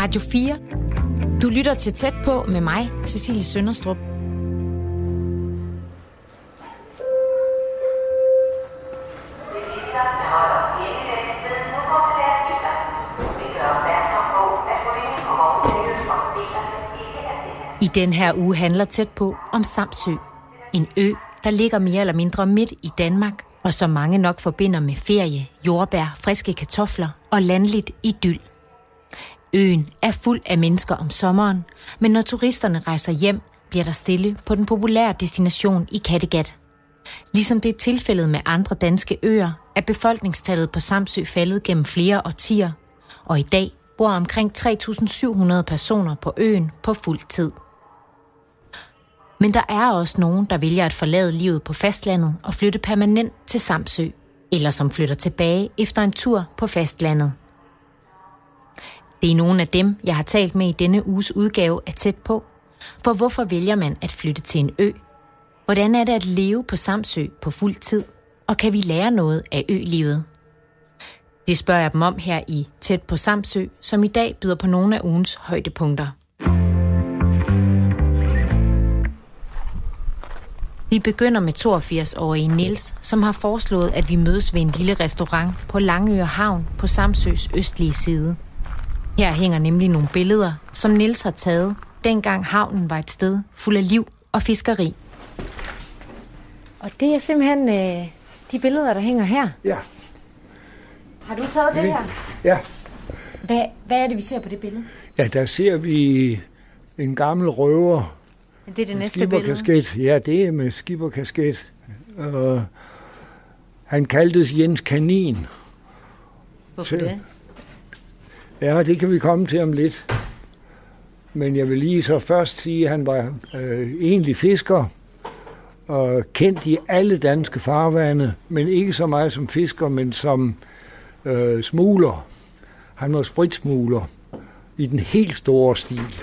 Radio 4. Du lytter til tæt på med mig, Cecilie Sønderstrup. I den her uge handler tæt på om Samsø. En ø, der ligger mere eller mindre midt i Danmark, og som mange nok forbinder med ferie, jordbær, friske kartofler og landligt idyll. Øen er fuld af mennesker om sommeren, men når turisterne rejser hjem, bliver der stille på den populære destination i Kattegat. Ligesom det er tilfældet med andre danske øer, er befolkningstallet på Samsø faldet gennem flere årtier, og i dag bor omkring 3.700 personer på øen på fuld tid. Men der er også nogen, der vælger at forlade livet på fastlandet og flytte permanent til Samsø, eller som flytter tilbage efter en tur på fastlandet. Det er nogle af dem, jeg har talt med i denne uges udgave af Tæt på. For hvorfor vælger man at flytte til en ø? Hvordan er det at leve på Samsø på fuld tid? Og kan vi lære noget af ølivet? Det spørger jeg dem om her i Tæt på Samsø, som i dag byder på nogle af ugens højdepunkter. Vi begynder med 82-årige Nils, som har foreslået, at vi mødes ved en lille restaurant på Langøre Havn på Samsøs østlige side. Her hænger nemlig nogle billeder, som Nils har taget, dengang havnen var et sted fuld af liv og fiskeri. Og det er simpelthen øh, de billeder, der hænger her. Ja. Har du taget det her? Ja. Hvad, hvad er det, vi ser på det billede? Ja, der ser vi en gammel røver. Det er det næste billede. Skipperkasket. Ja, det er med skipperkasket. Uh, han kaldtes Jens Kanin. Hvorfor det? Ja, det kan vi komme til om lidt. Men jeg vil lige så først sige, at han var øh, egentlig fisker og kendt i alle danske farvande, men ikke så meget som fisker, men som øh, smugler. Han var spritsmugler i den helt store stil.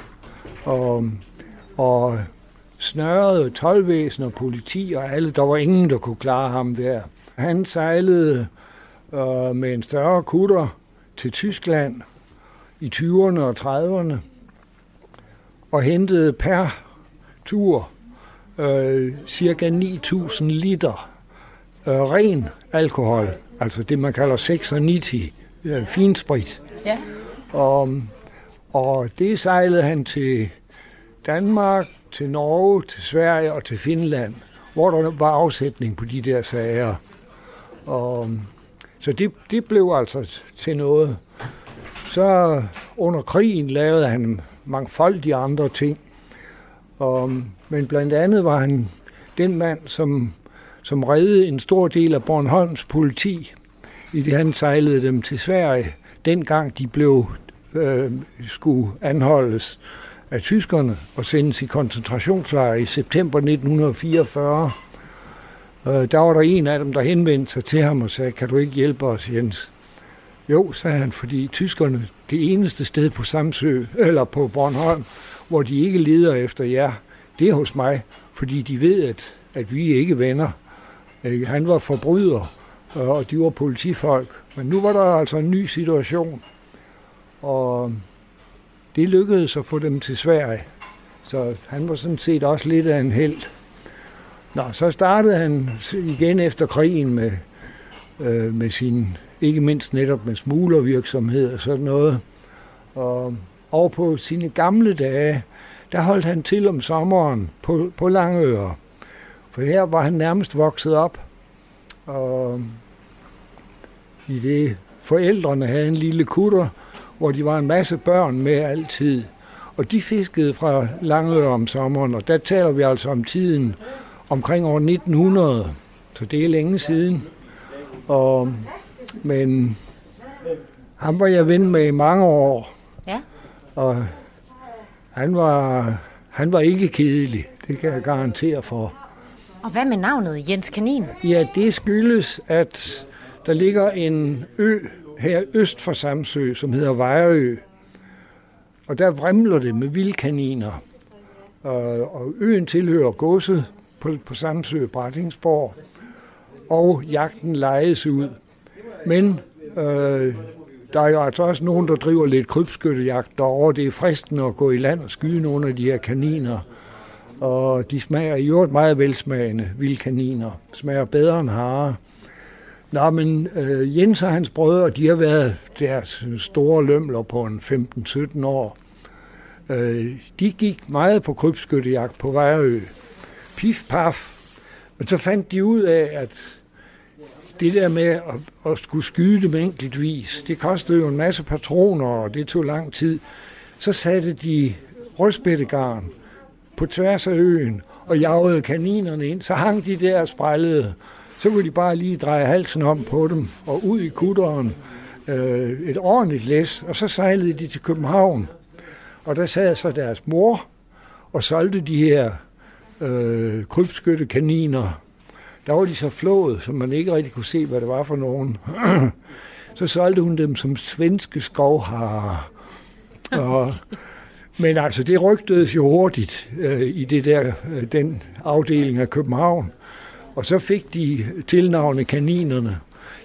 Og, og snørrede tolvvæsen og politi og alle. Der var ingen, der kunne klare ham der. Han sejlede øh, med en større kutter til Tyskland i 20'erne og 30'erne og hentede per tur øh, cirka 9.000 liter øh, ren alkohol, altså det man kalder 96 øh, finsprit. Ja. Og, og det sejlede han til Danmark, til Norge, til Sverige og til Finland, hvor der var afsætning på de der sager. Og, øhm, så det, det blev altså til noget. Så under krigen lavede han mangfoldige andre ting. Og, øhm, men blandt andet var han den mand, som, som reddede en stor del af Bornholms politi, i det han sejlede dem til Sverige, dengang de blev øh, skulle anholdes af tyskerne og sendes i koncentrationslejre i september 1944. Øh, der var der en af dem, der henvendte sig til ham og sagde, kan du ikke hjælpe os, Jens? Jo, sagde han, fordi tyskerne, det eneste sted på Samsø, eller på Bornholm, hvor de ikke leder efter jer, det er hos mig, fordi de ved, at, at vi ikke venner. Han var forbryder, øh, og de var politifolk. Men nu var der altså en ny situation, og det lykkedes at få dem til Sverige. Så han var sådan set også lidt af en held. Nå, så startede han igen efter krigen med, øh, med sin ikke mindst netop med smuglervirksomhed og sådan noget. Og og på sine gamle dage, der holdt han til om sommeren på, på Langøre. For her var han nærmest vokset op. Og i det forældrene havde en lille kutter, hvor de var en masse børn med altid. Og de fiskede fra Langøre om sommeren, og der taler vi altså om tiden omkring år 1900. Så det er længe siden. Og men ham var jeg ven med i mange år. Ja. Og han var, han var ikke kedelig, det kan jeg garantere for. Og hvad med navnet Jens Kanin? Ja, det skyldes, at der ligger en ø her øst for Samsø, som hedder Vejrø. Og der vrimler det med vildkaniner. Og, og øen tilhører godset på, på Samsø, Brattingsborg. Og jagten lejes ud Men øh, der er jo altså også nogen, der driver lidt krybskyttejagt derovre. Det er fristende at gå i land og skyde nogle af de her kaniner. Og de smager i øvrigt meget velsmagende, vilde kaniner. Smager bedre end hare. Nå, men øh, Jens og hans brødre, de har været deres store lømler på en 15-17 år. Øh, de gik meget på krybskyttejagt på Vejrø. Pif, paf. Men så fandt de ud af, at det der med at, at skulle skyde dem enkeltvis, det kostede jo en masse patroner, og det tog lang tid. Så satte de rødspættegarn på tværs af øen og jagede kaninerne ind. Så hang de der og sprællede. Så kunne de bare lige dreje halsen om på dem og ud i kutteren øh, et ordentligt læs, og så sejlede de til København. Og der sad så deres mor og solgte de her øh, krybskytte kaniner der var de så flået, så man ikke rigtig kunne se, hvad det var for nogen. så solgte hun dem som svenske skovharer. Og, men altså, det rygtedes jo hurtigt øh, i det der, øh, den afdeling af København. Og så fik de tilnavne kaninerne.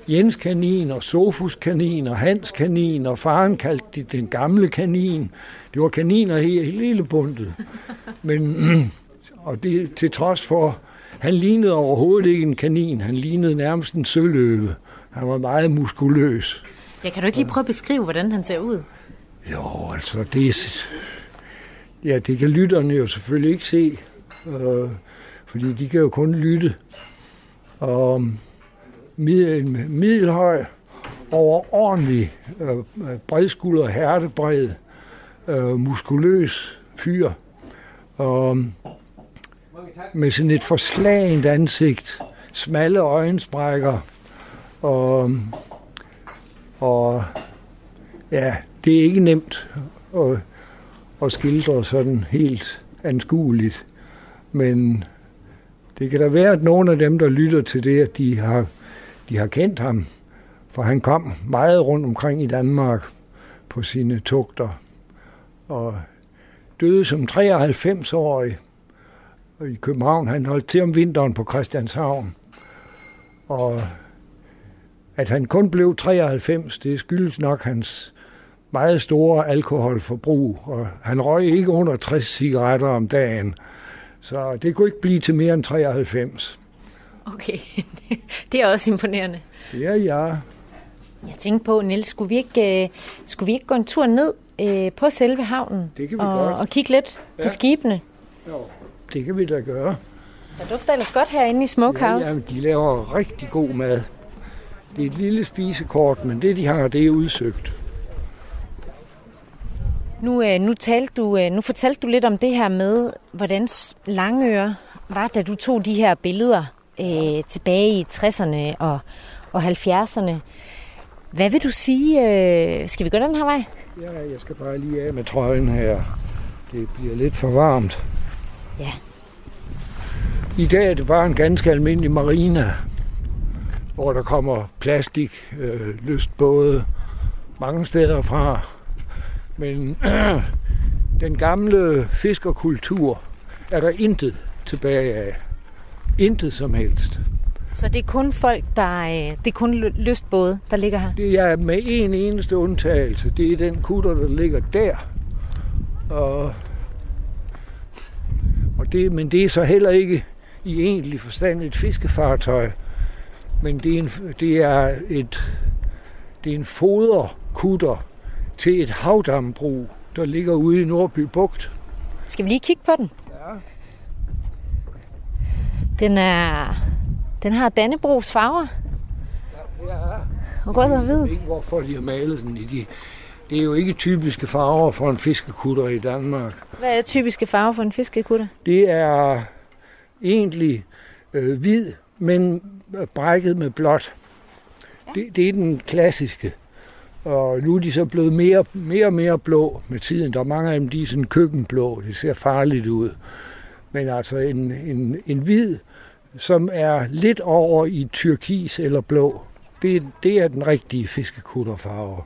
Jens kanin og Sofus kanin og Hans kanin og faren kaldte de den gamle kanin. Det var kaniner hele, hele bundet. Men, og det til trods for, han lignede overhovedet ikke en kanin. Han lignede nærmest en søløve. Han var meget muskuløs. Ja, kan du ikke lige prøve at beskrive, hvordan han ser ud? Jo, altså det, ja, det kan lytterne jo selvfølgelig ikke se, øh, fordi de kan jo kun lytte. Og middel, middelhøj, overordentlig øh, øh bredskulder, hertebred, øh, muskuløs fyr. Og med sådan et forslagent ansigt, smalle øjensprækker, og, og ja, det er ikke nemt at, at skildre sådan helt anskueligt, men det kan da være, at nogle af dem, der lytter til det, at de har, de har kendt ham, for han kom meget rundt omkring i Danmark på sine tugter, og døde som 93-årig i København. Han holdt til om vinteren på Christianshavn. Og at han kun blev 93, det skyldes nok hans meget store alkoholforbrug. Og han røg ikke under 60 cigaretter om dagen. Så det kunne ikke blive til mere end 93. Okay, det er også imponerende. Ja, ja. Jeg tænkte på, Niels, skulle vi ikke, uh, skulle vi ikke gå en tur ned uh, på selve havnen? Det kan vi og, godt. Og kigge lidt ja. på skibene? Jo. Det kan vi da gøre. Der dufter ellers godt herinde i Smokehouse. Ja, jamen, de laver rigtig god mad. Det er et lille spisekort, men det de har, det er udsøgt. Nu, øh, nu, talte du, øh, nu fortalte du lidt om det her med, hvordan Langøre var, da du tog de her billeder øh, tilbage i 60'erne og, og 70'erne. Hvad vil du sige? Øh, skal vi gå den her vej? Ja, jeg skal bare lige af med trøjen her. Det bliver lidt for varmt. Ja. I dag er det bare en ganske almindelig marina, hvor der kommer plastik, øh, lyst både mange steder fra. Men den gamle fiskerkultur er der intet tilbage af. Intet som helst. Så det er kun folk, der øh, det er kun lystbåde, der ligger her? Det er med en eneste undtagelse. Det er den kutter, der ligger der. Og og det, men det er så heller ikke i egentlig forstand et fiskefartøj, men det er, en, det er et det er en foderkutter til et havdambrug, der ligger ude i Nordby Bugt. Skal vi lige kigge på den? Ja. Den er den har Dannebrogs farver. Ja, ja. Rød og hvid. Jeg ved ikke, hvorfor de har malet den i de det er jo ikke typiske farver for en fiskekutter i Danmark. Hvad er typiske farver for en fiskekutter? Det er egentlig øh, hvid, men brækket med blåt. Ja. Det, det er den klassiske. Og nu er de så blevet mere, mere og mere blå med tiden. Der er mange af dem, de er sådan køkkenblå. Det ser farligt ud. Men altså en, en, en hvid, som er lidt over i turkis eller blå, det, det er den rigtige fiskekutterfarve.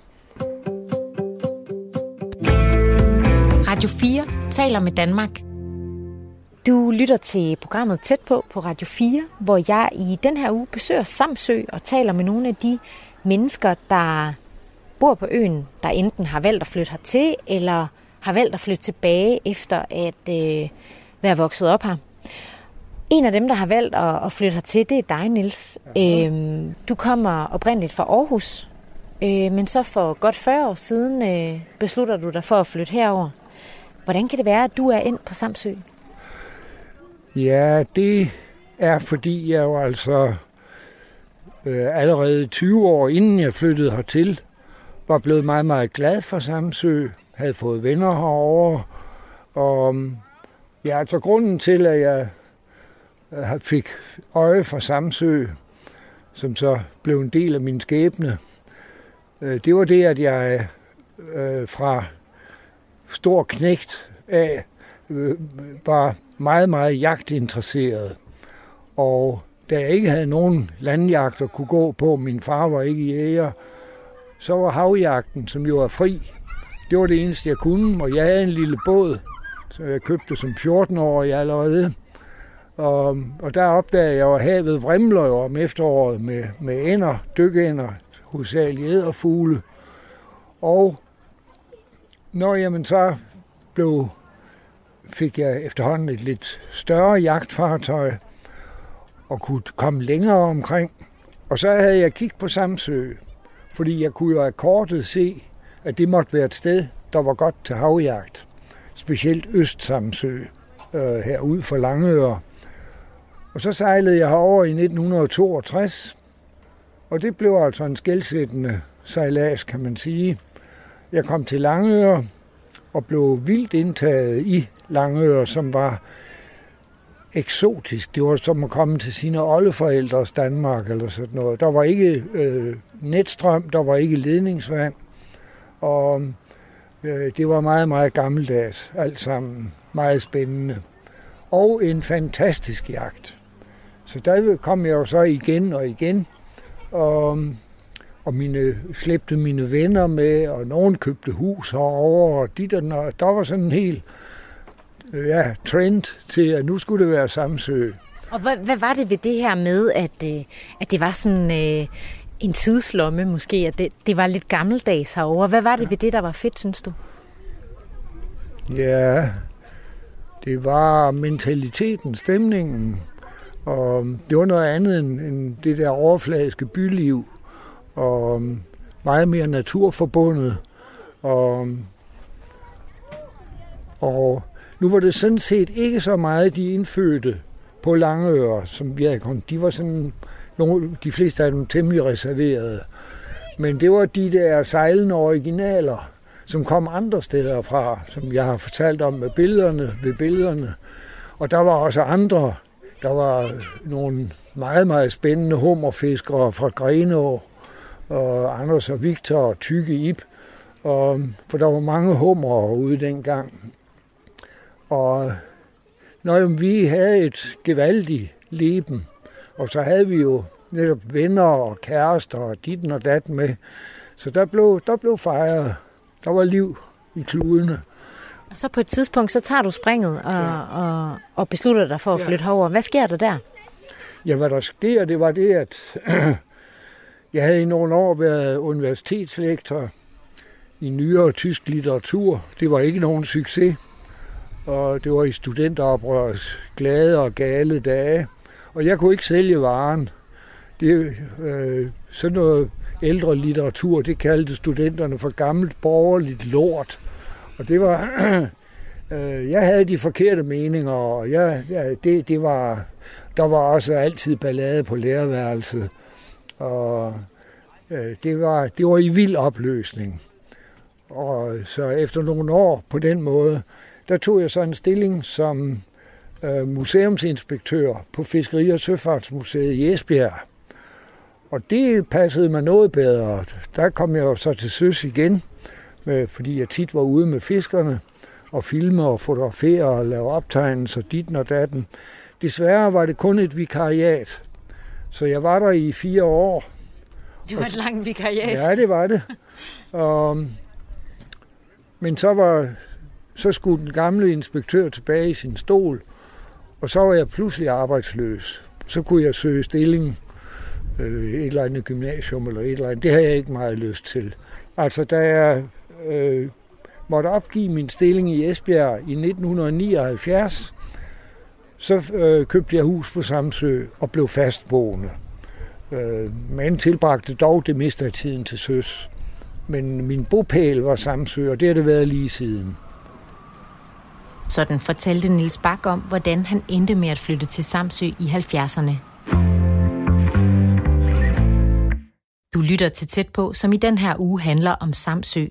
Radio 4 taler med Danmark. Du lytter til programmet Tæt på på Radio 4, hvor jeg i den her uge besøger Samsø og taler med nogle af de mennesker, der bor på øen, der enten har valgt at flytte hertil, eller har valgt at flytte tilbage efter at øh, være vokset op her. En af dem, der har valgt at, at flytte hertil, det er dig, Nils. Øhm, du kommer oprindeligt fra Aarhus, øh, men så for godt 40 år siden øh, beslutter du dig for at flytte herover. Hvordan kan det være, at du er ind på Samsø? Ja, det er fordi jeg jo altså øh, allerede 20 år inden jeg flyttede hertil, var blevet meget, meget glad for Samsø, havde fået venner herovre, og øhm, ja, altså grunden til, at jeg øh, fik øje for Samsø, som så blev en del af min skæbne, øh, det var det, at jeg øh, fra stor knægt af øh, var meget, meget jagtinteresseret. Og da jeg ikke havde nogen landjagt at kunne gå på, min far var ikke jæger, så var havjagten, som jo var fri, det var det eneste, jeg kunne. Og jeg havde en lille båd, så jeg købte som 14-årig allerede. Og, og der opdagede jeg, at havet vrimler jo om efteråret med, med ender, dykkeender, hovedsageligt æderfugle. Og når jamen, så blev, fik jeg efterhånden et lidt større jagtfartøj og kunne komme længere omkring. Og så havde jeg kigget på Samsø, fordi jeg kunne jo af kortet se, at det måtte være et sted, der var godt til havjagt. Specielt Østsamsø, øh, herud for Langøre. Og så sejlede jeg herover i 1962, og det blev altså en skældsættende sejlads, kan man sige. Jeg kom til Langøre og blev vildt indtaget i Langøre, som var eksotisk. Det var som at komme til sine oldeforældres Danmark eller sådan noget. Der var ikke øh, netstrøm, der var ikke ledningsvand, og øh, det var meget, meget gammeldags alt sammen. Meget spændende. Og en fantastisk jagt. Så der kom jeg jo så igen og igen, og, og mine, slæbte mine venner med, og nogen købte hus herovre, og de der, der var sådan en helt ja, trend til, at nu skulle det være Samsø. Og hvad, hvad var det ved det her med, at, øh, at det var sådan øh, en tidslomme måske, at det, det var lidt gammeldags herovre? Hvad var det ved det, der var fedt, synes du? Ja, det var mentaliteten, stemningen, og det var noget andet end, end det der overfladiske byliv, og meget mere naturforbundet, og, og nu var det sådan set ikke så meget de indfødte på Langeøre, som vi havde kommet. De var sådan, nogle, de fleste af dem temmelig reserverede. Men det var de der sejlende originaler, som kom andre steder fra, som jeg har fortalt om med billederne, ved billederne. Og der var også andre. Der var nogle meget, meget spændende hummerfiskere fra Grenå, og Anders og Victor og Tykke Ip. Og, for der var mange hummer ude dengang. Og når vi havde et gevaldigt leben, og så havde vi jo netop venner og kærester og ditten og dat med. Så der blev, der blev fejret. Der var liv i kludene. Og så på et tidspunkt, så tager du springet og, ja. og, og beslutter dig for at flytte ja. herover. Hvad sker der der? Ja, hvad der sker, det var det, at jeg havde i nogle år været universitetslektor i nyere tysk litteratur. Det var ikke nogen succes og det var i studenteroprørets glade og gale dage. Og jeg kunne ikke sælge varen. Det, øh, sådan noget ældre litteratur, det kaldte studenterne for gammelt borgerligt lort. Og det var, øh, jeg havde de forkerte meninger, og jeg, ja, det, det var, der var også altid ballade på lærerværelset. Og øh, det, var, det var i vild opløsning. Og så efter nogle år på den måde, der tog jeg så en stilling som øh, museumsinspektør på Fiskeri- og Søfartsmuseet i Esbjerg. Og det passede mig noget bedre. Der kom jeg jo så til søs igen, med, fordi jeg tit var ude med fiskerne og filme og fotografere og lave optegnelser dit og datten. Desværre var det kun et vikariat, så jeg var der i fire år. Det var et langt vikariat. Ja, det var det. Og, men så var så skulle den gamle inspektør tilbage i sin stol, og så var jeg pludselig arbejdsløs. Så kunne jeg søge stilling øh, et eller andet gymnasium eller et eller andet. Det har jeg ikke meget lyst til. Altså, da jeg øh, måtte opgive min stilling i Esbjerg i 1979, så øh, købte jeg hus på Samsø og blev fastboende. Øh, men tilbragte dog det meste af tiden til søs. Men min bopæl var Samsø, og det har det været lige siden. Sådan fortalte Nils Bak om, hvordan han endte med at flytte til Samsø i 70'erne. Du lytter til tæt på, som i den her uge handler om Samsø.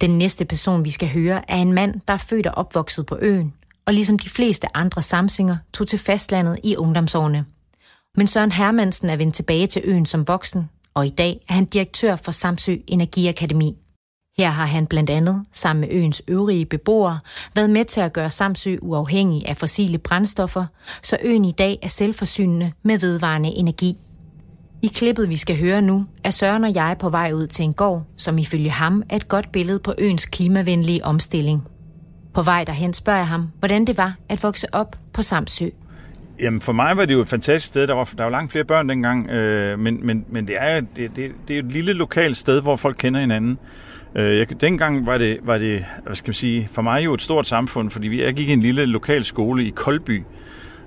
Den næste person, vi skal høre, er en mand, der er født og opvokset på øen, og ligesom de fleste andre samsinger, tog til fastlandet i ungdomsårene. Men Søren Hermansen er vendt tilbage til øen som voksen, og i dag er han direktør for Samsø Energiakademi. Her har han blandt andet, sammen med øens øvrige beboere, været med til at gøre Samsø uafhængig af fossile brændstoffer, så øen i dag er selvforsynende med vedvarende energi. I klippet, vi skal høre nu, er Søren og jeg på vej ud til en gård, som ifølge ham er et godt billede på øens klimavenlige omstilling. På vej derhen spørger jeg ham, hvordan det var at vokse op på Samsø. Jamen for mig var det jo et fantastisk sted. Der var, der var langt flere børn dengang, øh, men, men, men det er, det, det, det er et lille lokalt sted, hvor folk kender hinanden. Øh, jeg, dengang var det, var det, hvad skal man sige, for mig jo et stort samfund, fordi jeg gik i en lille lokal skole i Koldby,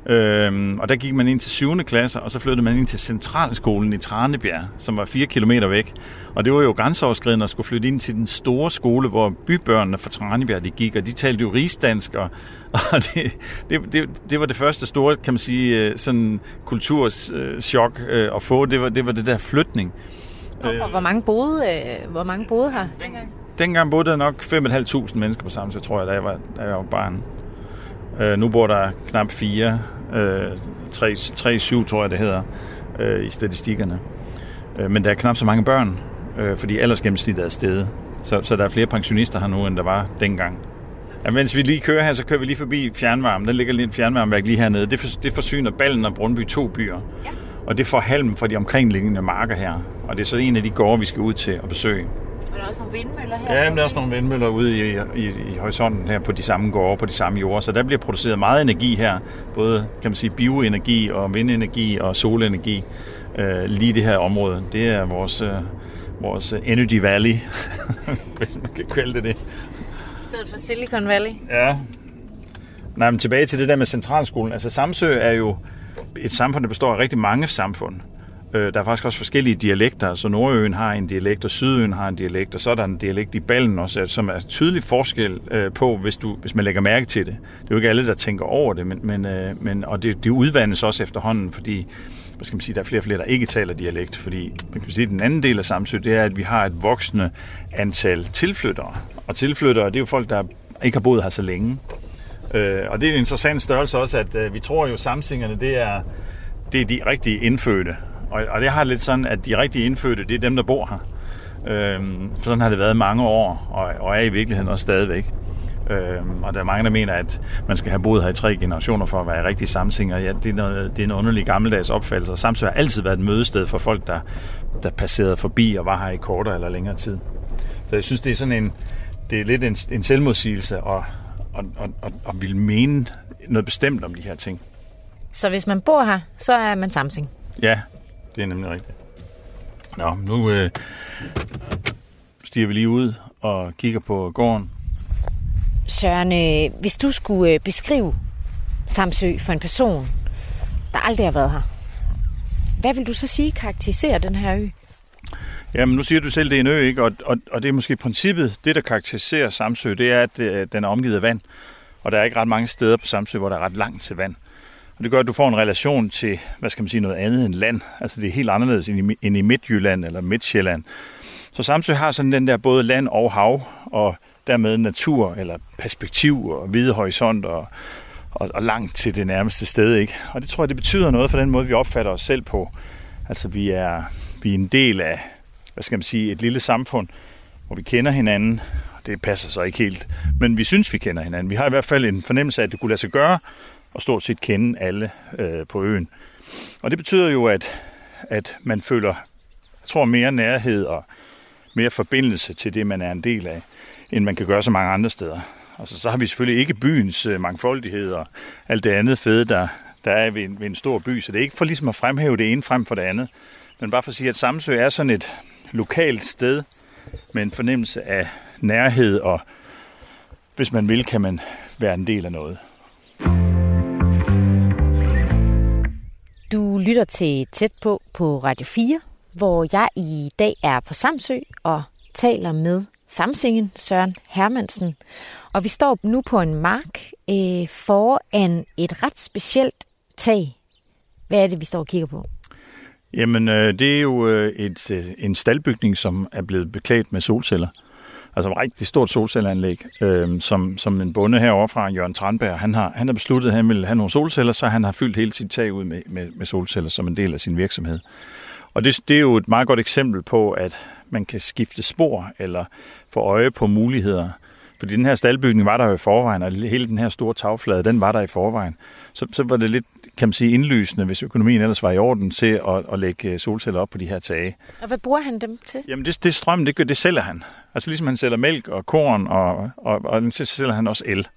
Øhm, og der gik man ind til 7. klasse, og så flyttede man ind til Centralskolen i Tranebjerg, som var 4 km væk. Og det var jo grænseoverskridende at skulle flytte ind til den store skole, hvor bybørnene fra Tranebjerg de gik, og de talte jo rigsdansk, og, og det, det, det, det var det første store, kan man sige, øh, sådan kulturschok øh, at få, det var, det var det der flytning. Og hvor mange boede, øh, hvor mange boede her dengang? Dengang boede der nok 5.500 mennesker på samme, så tror jeg, da jeg var, da jeg var barn. Øh, nu bor der knap 4, øh, 3-7 tror jeg det hedder, øh, i statistikkerne. Øh, men der er knap så mange børn, øh, fordi aldersgennemsnittet er steget. Så, så der er flere pensionister her nu, end der var dengang. Ja, mens vi lige kører her, så kører vi lige forbi fjernvarmen. Der ligger lige en fjernvarmeværk lige hernede. Det, for, det forsyner Ballen og Brundby to byer. Ja. Og det får halm fra de omkringliggende marker her. Og det er så en af de gårde, vi skal ud til at besøge. Og der er også nogle vindmøller her? Ja, men der er også nogle vindmøller ude i, i, i horisonten her på de samme gårde, på de samme jorder. Så der bliver produceret meget energi her. Både, kan man sige, bioenergi og vindenergi og solenergi. Øh, lige det her område. Det er vores, øh, vores Energy Valley, hvis man kan kalde det det. I stedet for Silicon Valley? Ja. Nej, men tilbage til det der med centralskolen. Altså Samsø er jo et samfund, der består af rigtig mange samfund. Øh, der er faktisk også forskellige dialekter, så Nordøen har en dialekt, og Sydøen har en dialekt, og så er der en dialekt i Ballen også, som er tydelig forskel øh, på, hvis, du, hvis man lægger mærke til det. Det er jo ikke alle, der tænker over det, men, men, øh, men, og det, det udvandes også efterhånden, fordi hvad skal man sige, der er flere og flere, der ikke taler dialekt, fordi man kan sige, at den anden del af Samsø, det er, at vi har et voksende antal tilflyttere. Og tilflyttere, det er jo folk, der ikke har boet her så længe. Øh, og det er en interessant størrelse også, at øh, vi tror jo, at samsingerne, det er, det er de rigtige indfødte. Og, og det har lidt sådan, at de rigtige indfødte, det er dem, der bor her. Øh, for sådan har det været mange år, og, og er i virkeligheden også stadigvæk. Øh, og der er mange, der mener, at man skal have boet her i tre generationer for at være rigtig samsinger. Ja, det er, noget, det er en underlig gammeldags opfattelse. Og Samsø har altid været et mødested for folk, der, der passerede forbi og var her i kortere eller længere tid. Så jeg synes, det er sådan en, det er lidt en, en selvmodsigelse og, og, og, og, og vil mene noget bestemt om de her ting. Så hvis man bor her, så er man samsing? Ja, det er nemlig rigtigt. Nå, nu øh, stiger vi lige ud og kigger på gården. Søren, øh, hvis du skulle øh, beskrive Samsø for en person, der aldrig har været her, hvad vil du så sige karakteriserer den her ø? Jamen, nu siger du selv, det er en ø, ikke? Og, og, og det er måske princippet, det der karakteriserer Samsø, det er, at øh, den er omgivet af vand. Og der er ikke ret mange steder på Samsø, hvor der er ret langt til vand. Og det gør, at du får en relation til, hvad skal man sige, noget andet end land. Altså det er helt anderledes end i, end i Midtjylland eller Midtjylland. Så Samsø har sådan den der både land og hav, og dermed natur eller perspektiv og hvide horisont og, og, og langt til det nærmeste sted. Ikke? Og det tror jeg, det betyder noget for den måde, vi opfatter os selv på. Altså vi er, vi er en del af, hvad skal man sige, et lille samfund, hvor vi kender hinanden. Det passer så ikke helt, men vi synes, vi kender hinanden. Vi har i hvert fald en fornemmelse af, at det kunne lade sig gøre, og stort set kende alle øh, på øen. Og det betyder jo, at, at man føler, jeg tror, mere nærhed og mere forbindelse til det, man er en del af, end man kan gøre så mange andre steder. Altså, så har vi selvfølgelig ikke byens øh, mangfoldighed og alt det andet fede, der, der er ved en, ved en stor by, så det er ikke for ligesom at fremhæve det ene frem for det andet. Men bare for at sige, at Samsø er sådan et lokalt sted med en fornemmelse af nærhed, og hvis man vil, kan man være en del af noget. Du lytter til Tæt på på Radio 4, hvor jeg i dag er på Samsø og taler med Samsingen Søren Hermansen. Og vi står nu på en mark øh, foran et ret specielt tag. Hvad er det, vi står og kigger på? Jamen, øh, det er jo øh, et, øh, en staldbygning, som er blevet beklædt med solceller. Altså et rigtig stort solcelleranlæg, øh, som, som en bonde herovre fra, Jørgen Tranberg, han har, han har besluttet, at han vil have nogle solceller, så han har fyldt hele sit tag ud med, med, med solceller som en del af sin virksomhed. Og det, det er jo et meget godt eksempel på, at man kan skifte spor eller få øje på muligheder. Fordi den her staldbygning var der jo i forvejen, og hele den her store tagflade, den var der i forvejen. Så, så var det lidt, kan man sige, indlysende, hvis økonomien ellers var i orden, til at, at lægge solceller op på de her tage. Og hvad bruger han dem til? Jamen det, det strøm, det, gør, det sælger han. Altså ligesom han sælger mælk og korn, og, og, og så sælger han også el.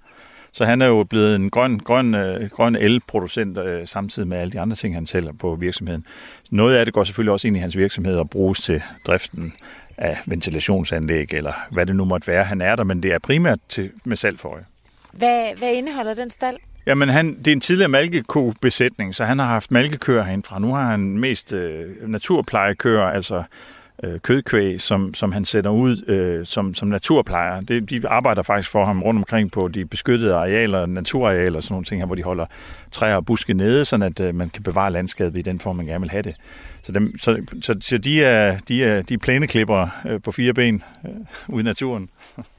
Så han er jo blevet en grøn, grøn, øh, grøn elproducent øh, samtidig med alle de andre ting, han sælger på virksomheden. Noget af det går selvfølgelig også ind i hans virksomhed og bruges til driften af ventilationsanlæg, eller hvad det nu måtte være, han er der, men det er primært til, med salg for øje. Hvad, hvad indeholder den stald? Jamen, han, det er en tidligere malkekobesætning, så han har haft malkekøer herindfra. Nu har han mest øh, naturplejekøer, altså øh, kødkvæg, som, som han sætter ud øh, som, som naturplejer. Det, de arbejder faktisk for ham rundt omkring på de beskyttede arealer, naturarealer og sådan nogle ting her, hvor de holder træer og buske nede, sådan at øh, man kan bevare landskabet i den form, man gerne vil have det. Så, dem, så, så, så de er, de er, de er plæneklippere øh, på fire ben øh, ude i naturen.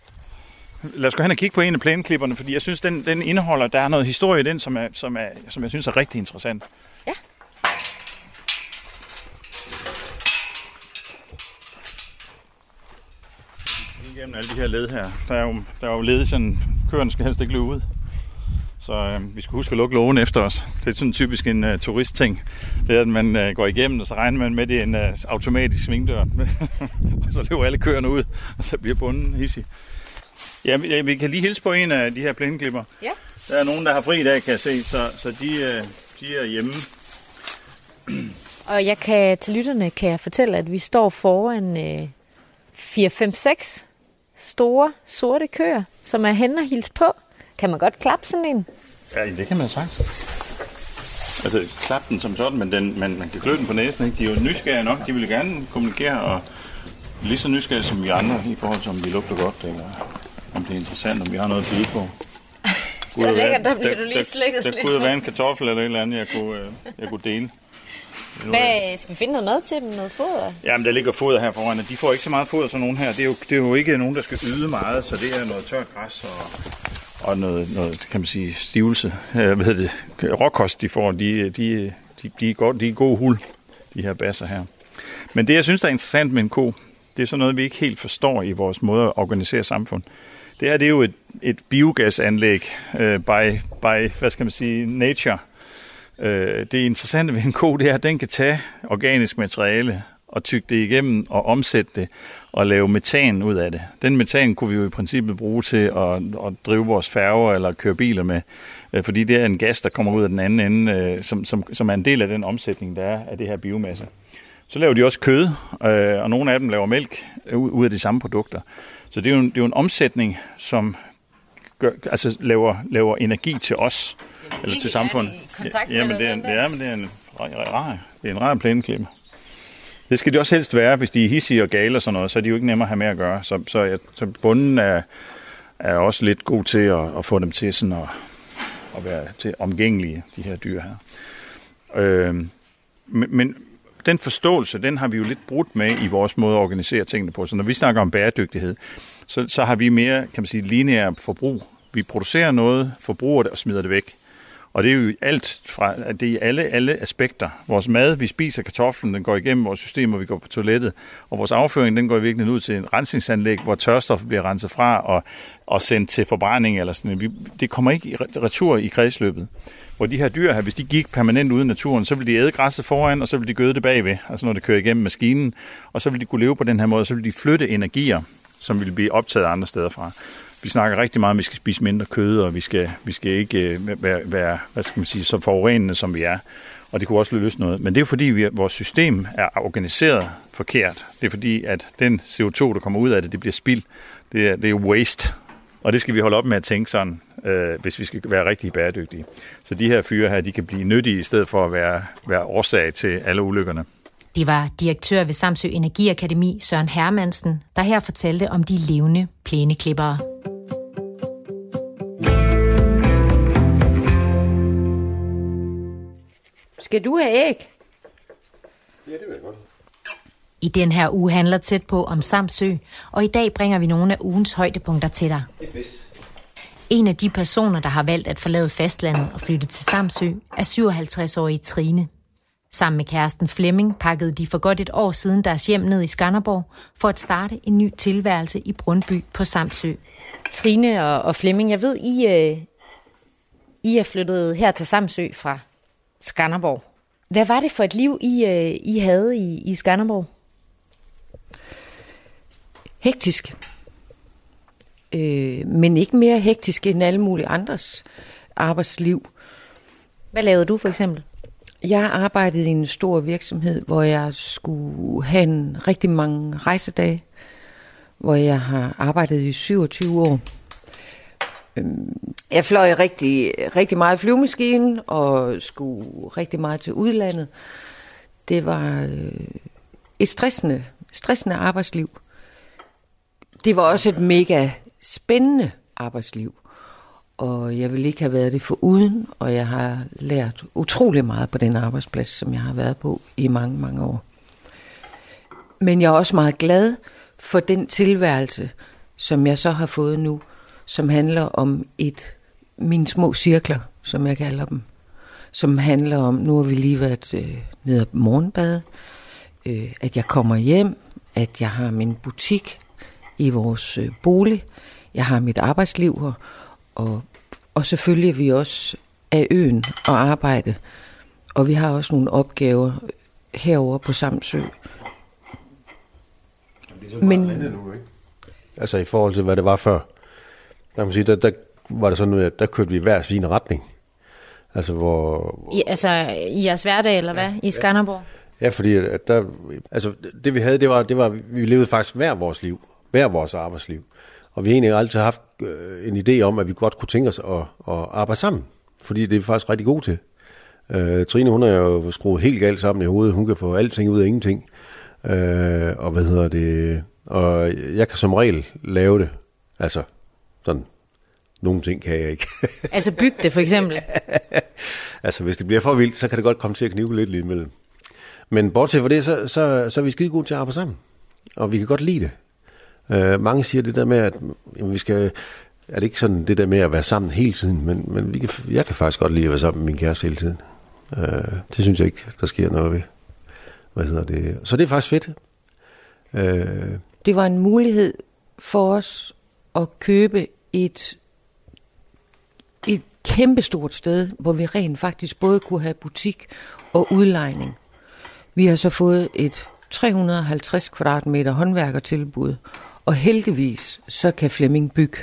Lad os gå hen og kigge på en af plæneklipperne, fordi jeg synes, den, den indeholder, der er noget historie i den, som, er, som, er, som jeg synes er rigtig interessant. Ja. Igennem alle de her led her. Der er jo, der er jo led, sådan køerne skal helst ikke løbe ud. Så øh, vi skal huske at lukke lågen efter os. Det er sådan typisk en uh, turistting. Det er, at man uh, går igennem, og så regner man med, at det er en uh, automatisk svingdør. og så løber alle køerne ud, og så bliver bunden hissig. Ja, vi, vi kan lige hilse på en af de her plæneklipper. Ja. Der er nogen, der har fri i dag, kan jeg se, så, så de, uh, de er hjemme. Og jeg kan til lytterne kan jeg fortælle, at vi står foran øh, 4-5-6 store sorte køer, som er hen og hils på. Kan man godt klappe sådan en? Ja, det kan man sagt. Altså, klap den som sådan, men den, man, man kan klø den på næsen. Ikke? De er jo nysgerrige nok. De vil gerne kommunikere, og lige så nysgerrige som vi andre, i forhold til, om vi lugter godt, eller om det er interessant, om vi har noget at byde på. Det er lækkert, der bliver du lige slikket Der, der kunne være en kartoffel eller et eller andet, jeg kunne, øh, jeg kunne dele. Hvad, skal vi finde noget mad til dem? Noget foder? Jamen, der ligger foder her foran, og de får ikke så meget foder som nogen her. Det er jo, det er jo ikke nogen, der skal yde meget, så det er noget tørt græs og, og noget, noget, kan man sige, stivelse. Hvad hedder det? Råkost, de får, de, de, de, de, er godt, de er gode hul, de her basser her. Men det, jeg synes, der er interessant med en ko, det er sådan noget, vi ikke helt forstår i vores måde at organisere samfund. Det her, det er jo et, et biogasanlæg øh, by, by, hvad skal man sige, nature. Øh, det interessante ved en ko, det er, at den kan tage organisk materiale og tygge det igennem og omsætte det og lave metan ud af det. Den metan kunne vi jo i princippet bruge til at, at drive vores færger eller køre biler med, øh, fordi det er en gas, der kommer ud af den anden ende, øh, som, som, som er en del af den omsætning, der er af det her biomasse. Så laver de også kød, øh, og nogle af dem laver mælk ud af de samme produkter. Så det er jo en, det er jo en omsætning, som gør, altså laver, laver energi til os, eller til samfundet. Ja, men det er, ja, men det er en rar, det er en rar plæneklipper. Det skal de også helst være, hvis de er hissige og gale og sådan noget, så er de jo ikke nemmere at have med at gøre. Så, så, jeg, så bunden er, er også lidt god til at, at få dem til sådan at, at være til omgængelige, de her dyr her. Øh, men, men den forståelse, den har vi jo lidt brudt med i vores måde at organisere tingene på. Så når vi snakker om bæredygtighed, så, så har vi mere, kan man sige, lineær forbrug. Vi producerer noget, forbruger det og smider det væk. Og det er jo alt fra, at det er i alle, alle aspekter. Vores mad, vi spiser kartoflen, den går igennem vores system, vi går på toilettet. Og vores afføring, den går i virkeligheden ud til en rensningsanlæg, hvor tørstoffet bliver renset fra og, og sendt til forbrænding. Eller sådan. Vi, det kommer ikke i retur i kredsløbet. Hvor de her dyr her, hvis de gik permanent ude i naturen, så ville de æde græsset foran, og så ville de gøde det bagved, altså når det kører igennem maskinen. Og så ville de kunne leve på den her måde, så ville de flytte energier, som ville blive optaget andre steder fra. Vi snakker rigtig meget om, at vi skal spise mindre kød, og vi skal, vi skal ikke øh, være, være hvad skal man sige, så forurenende, som vi er. og det kunne også løse noget. Men det er fordi, vi, vores system er organiseret forkert. Det er fordi, at den CO2, der kommer ud af det, det bliver spild. Det er, det er waste. Og det skal vi holde op med at tænke sådan, øh, hvis vi skal være rigtig bæredygtige. Så de her fyre her, de kan blive nyttige i stedet for at være, være årsag til alle ulykkerne. Det var direktør ved Samsø Energiakademi, Søren Hermansen, der her fortalte om de levende plæneklippere. Skal du have æg? Ja, det vil jeg godt. I den her uge handler tæt på om Samsø, og i dag bringer vi nogle af ugens højdepunkter til dig. En af de personer, der har valgt at forlade fastlandet og flytte til Samsø, er 57-årige Trine. Sammen med kæresten Flemming pakkede de for godt et år siden deres hjem ned i Skanderborg for at starte en ny tilværelse i Brundby på Samsø. Trine og, og Flemming, jeg ved, I, øh, I er flyttet her til Samsø fra Skanderborg. Hvad var det for et liv, I, øh, I havde i, i Skanderborg? Hektisk. Øh, men ikke mere hektisk end alle mulige andres arbejdsliv. Hvad lavede du for eksempel? Jeg arbejdede i en stor virksomhed, hvor jeg skulle have en rigtig mange rejsedage, hvor jeg har arbejdet i 27 år. Øhm, jeg fløj rigtig, rigtig meget flyvemaskine og skulle rigtig meget til udlandet. Det var øh, et stressende, stressende arbejdsliv. Det var også et mega spændende arbejdsliv. Og jeg vil ikke have været det for uden, og jeg har lært utrolig meget på den arbejdsplads, som jeg har været på i mange, mange år. Men jeg er også meget glad for den tilværelse, som jeg så har fået nu, som handler om et mine små cirkler, som jeg kalder dem, som handler om, nu har vi lige været øh, nede på morgenbad, øh, at jeg kommer hjem, at jeg har min butik i vores øh, bolig, jeg har mit arbejdsliv her, og, og selvfølgelig er vi også af øen og arbejde, og vi har også nogle opgaver herover på Samsø. Det er så Men, nu, ikke? Altså i forhold til, hvad det var før. Der, kan man sige, der, der var det sådan, at der kørte vi i hver sin retning. Altså hvor... I, altså i jeres hverdag, eller hvad? I Skanderborg? Ja, fordi at der, altså, det vi havde, det var, det var, vi levede faktisk hver vores liv. Hver vores arbejdsliv. Og vi har egentlig altid haft øh, en idé om, at vi godt kunne tænke os at, at arbejde sammen. Fordi det er vi faktisk rigtig gode til. Øh, Trine, hun er jo skruet helt galt sammen i hovedet. Hun kan få alting ud af ingenting. Øh, og hvad hedder det? Og jeg kan som regel lave det. Altså, sådan nogle ting kan jeg ikke. altså bygge det for eksempel? altså hvis det bliver for vildt, så kan det godt komme til at knive lidt lige imellem. Men bortset fra det, så, så, så er vi skide gode til at arbejde sammen. Og vi kan godt lide det. Øh, mange siger det der med, at jamen, vi skal... Er det ikke sådan det der med at være sammen hele tiden, men, men vi kan, jeg kan faktisk godt lide at være sammen med min kæreste hele tiden. Øh, det synes jeg ikke, der sker noget ved. Hvad hedder det? Så det er faktisk fedt. Øh. det var en mulighed for os at købe et et kæmpestort sted, hvor vi rent faktisk både kunne have butik og udlejning. Vi har så fået et 350 kvadratmeter håndværkertilbud, og heldigvis så kan Flemming bygge.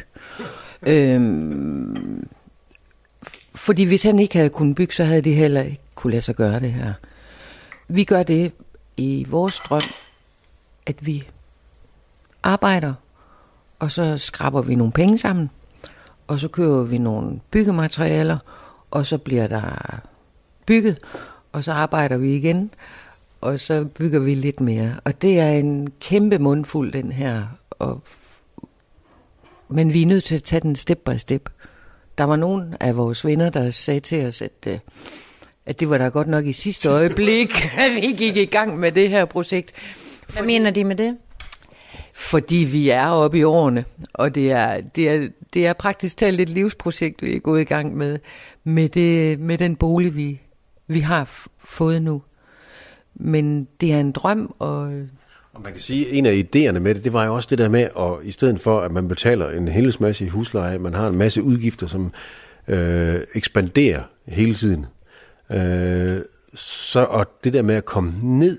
Øhm, fordi hvis han ikke havde kunnet bygge, så havde de heller ikke kunne lade sig gøre det her. Vi gør det i vores drøm, at vi arbejder, og så skraber vi nogle penge sammen, og så køber vi nogle byggematerialer, og så bliver der bygget, og så arbejder vi igen, og så bygger vi lidt mere. Og det er en kæmpe mundfuld, den her. Og men vi er nødt til at tage den step by step. Der var nogle af vores venner, der sagde til os, at, øh, at det var da godt nok i sidste øjeblik, at vi gik i gang med det her projekt. Hvad mener de med det? Fordi vi er oppe i årene, og det er, det er, det er praktisk talt et livsprojekt, vi er gået i gang med, med, det, med den bolig, vi, vi har fået nu. Men det er en drøm, og og man kan sige, at en af idéerne med det, det var jo også det der med, at i stedet for, at man betaler en helvedes masse i husleje, man har en masse udgifter, som øh, ekspanderer hele tiden. Øh, så og det der med at komme ned,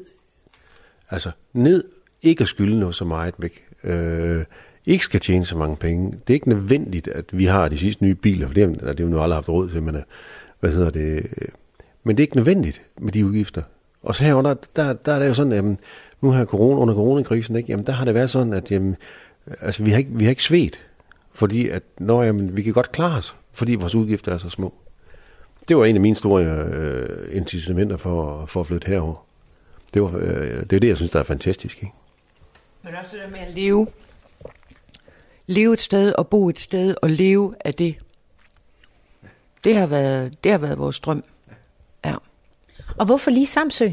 altså ned, ikke at skylde noget så meget væk, øh, ikke skal tjene så mange penge. Det er ikke nødvendigt, at vi har de sidste nye biler, for det har, det har vi nu aldrig haft råd til, men øh, hvad hedder det, øh, Men det er ikke nødvendigt med de udgifter. Og så herunder, der, der er det jo sådan, at nu her corona, under coronakrisen, ikke? Jamen, der har det været sådan, at jamen, altså, vi, har ikke, vi har ikke svedt, fordi at, når, jamen, vi kan godt klare os, fordi vores udgifter er så små. Det var en af mine store øh, incitamenter for, for at flytte herover. Det, var, øh, det er det, jeg synes, der er fantastisk. Ikke? Men også det der med at leve. Leve et sted og bo et sted og leve af det. Det har været, det har været vores drøm. Ja. Og hvorfor lige Samsø?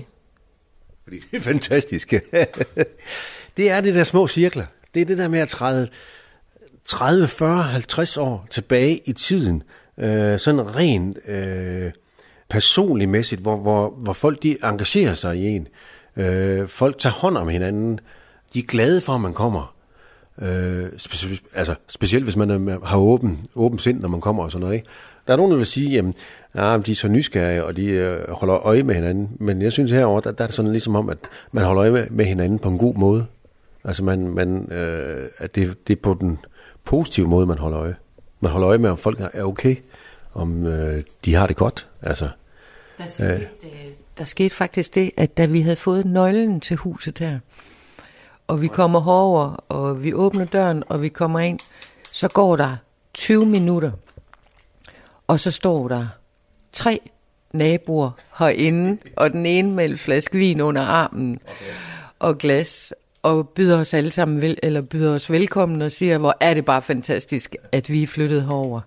Fordi det er fantastisk. det er det der små cirkler. Det er det der med at træde 30, 40, 50 år tilbage i tiden. Øh, sådan rent øh, personligt mæssigt, hvor, hvor, hvor folk de engagerer sig i en. Øh, folk tager hånd om hinanden. De er glade for, at man kommer. Øh, spe, altså, specielt hvis man er, har åben, åben sind, når man kommer og sådan noget. Ikke? Der er nogen, der vil sige, jamen, ja, de er så nysgerrige, og de øh, holder øje med hinanden. Men jeg synes herover der, der er det sådan ligesom om, at man holder øje med, med hinanden på en god måde. Altså, man, man, øh, at det, det er på den positive måde, man holder øje. Man holder øje med, om folk er okay, om øh, de har det godt. Altså, der, skete, øh, der skete faktisk det, at da vi havde fået nøglen til huset her, og vi kommer herover, og vi åbner døren, og vi kommer ind, så går der 20 minutter, og så står der tre naboer herinde, og den ene med en flaske vin under armen og glas, og byder os alle sammen vel, eller byder os velkommen og siger, hvor er det bare fantastisk, at vi er flyttet herover.